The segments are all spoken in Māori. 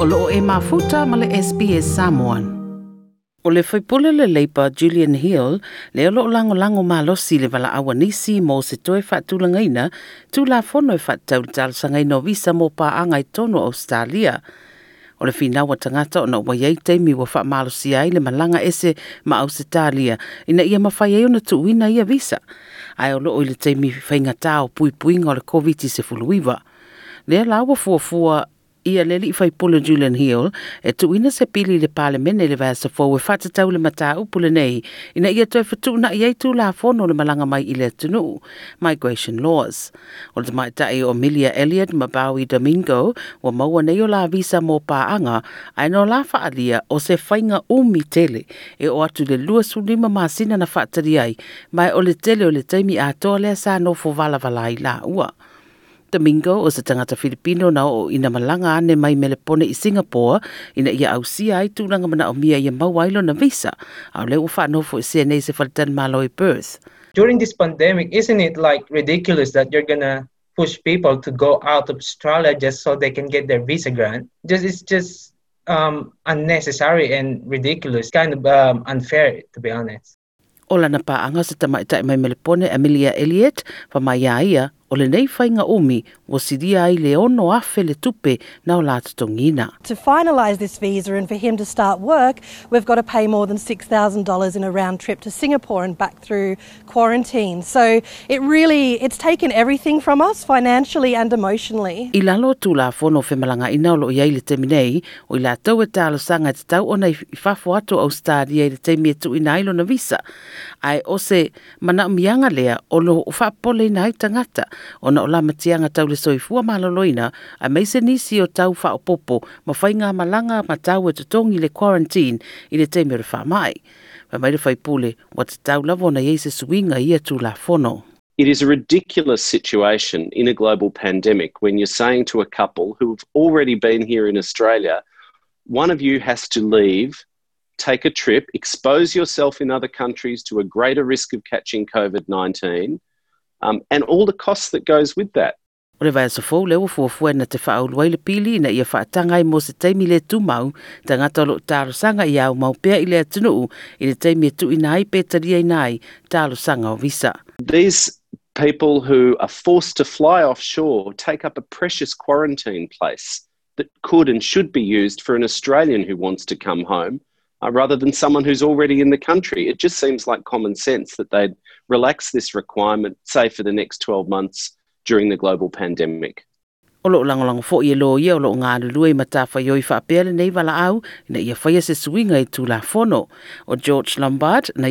o loo e mafuta ma le SPS Samoan. O le whaipule le leipa Julian Hill, le olo o lango lango mā losi le wala awa nisi se toe whaatula ngaina, tū la whono e whaatau le tāle visa mo pā angai tono Australia. O le whinawa tangata o na wai ei teimi wa wha malosi ai le malanga ese ma au Italia ina ia mawhai eo na tu wina ia visa. Ai o loo i le teimi whaingata o pui pui ngā le COVID-19 se fuluiwa. Lea lawa fua fua ia leli li fai pula Julian Hill e tu ina se pili le pale mene le vasa fo e we fata tau le mata upu le nei ina ia toi fatu na ia tu la fono le malanga mai ile tunu migration laws o le mai tae o Milia Elliot Mabawi Domingo wa maua nei o la visa mo paanga a aino la fa alia o se fainga umi tele e o atu le lua sulima masina na fata riai mai o le tele o le taimi atoa lea sa no fo vala vala i la ua Domingo o sa tangata Filipino na o ina malanga ane mai melepone i Singapore ina ia au sia i tūranga mana o mia ia mawailo na visa. Au leo whanofo i CNA se whalitan malo i Perth. During this pandemic, isn't it like ridiculous that you're gonna push people to go out of Australia just so they can get their visa grant? Just it's just um, unnecessary and ridiculous, kind of um, unfair to be honest. Ola na paanga sa tamaita i mai melepone Amelia Elliott, pa mai ia o le nei fainga umi o siria ai le ono afe le tupe na o latatongina. To finalise this visa and for him to start work, we've got to pay more than $6,000 in a round trip to Singapore and back through quarantine. So it really, it's taken everything from us financially and emotionally. I lalo tu la fono fe malanga ina o lo iai le teminei, o i la tau e talo sanga te tau ona i fafu ato au stadia i le teimia e tu ina ilo na visa. Ai ose mana umianga lea o lo ufapole ina i tangata ona o lama tianga tau le soifua maloloina a meise nisi o tau fa popo ma fai ngā malanga ma tau e tutongi le quarantine i le teme re mai. Ma maire fai pule, wat tau lavona i eise suinga ia tu la fono. It is a ridiculous situation in a global pandemic when you're saying to a couple who have already been here in Australia, one of you has to leave, take a trip, expose yourself in other countries to a greater risk of catching COVID 19, um, and all the costs that goes with that. O le vai te le pili ia mo se le tumau i le atunuu i le pe o visa These people who are forced to fly offshore take up a precious quarantine place that could and should be used for an Australian who wants to come home uh, rather than someone who's already in the country. It just seems like common sense that they'd relax this requirement, say for the next 12 months during the global pandemic. fo lo ngā nei wala au na suinga i fono. O George Lombard na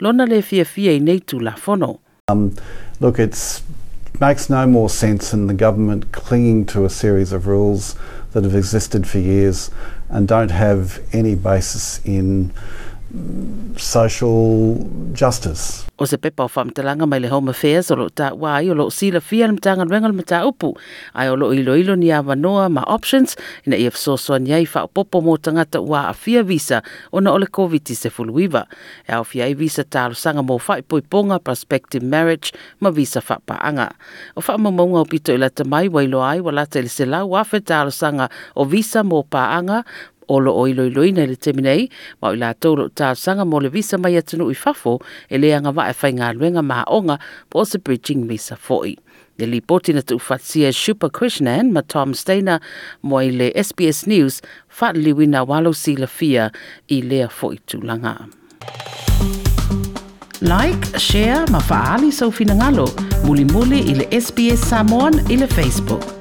lona le fia fia i nei fono. Um, look, it makes no more sense in the government clinging to a series of rules that have existed for years and don't have any basis in social justice. O se pepa o whamitalanga mai le Home Affairs o lo ta wai o lo sila fia na mtanga nwenga na upu. Ai o lo ilo ilo ni awanoa ma options ina i afso soa ni ai wha popo mo ta wā a fia visa o na ole COVID-19 se fuluiva. E au fia i visa ta sanga mo wha ipoi ponga prospective marriage ma visa wha paanga. O wha ma maunga o pito ila tamai wailo ai wala lata ili se lau wafe ta sanga o visa mo paanga Olo o ilo ilo ina le te minei, ma o i ta sanga mo le visa mai atunu i fafo e leanga wa e whai ngā luenga maonga po se bridging visa fo'i. Le lipoti na tuufatsia Shupa Krishnan ma Tom Steiner mo i le SBS News whaatliwi na walo sila fia i lea fo'i tūlanga. Like, share, ma faali sau finangalo, muli muli ile le SBS Samoan i Facebook.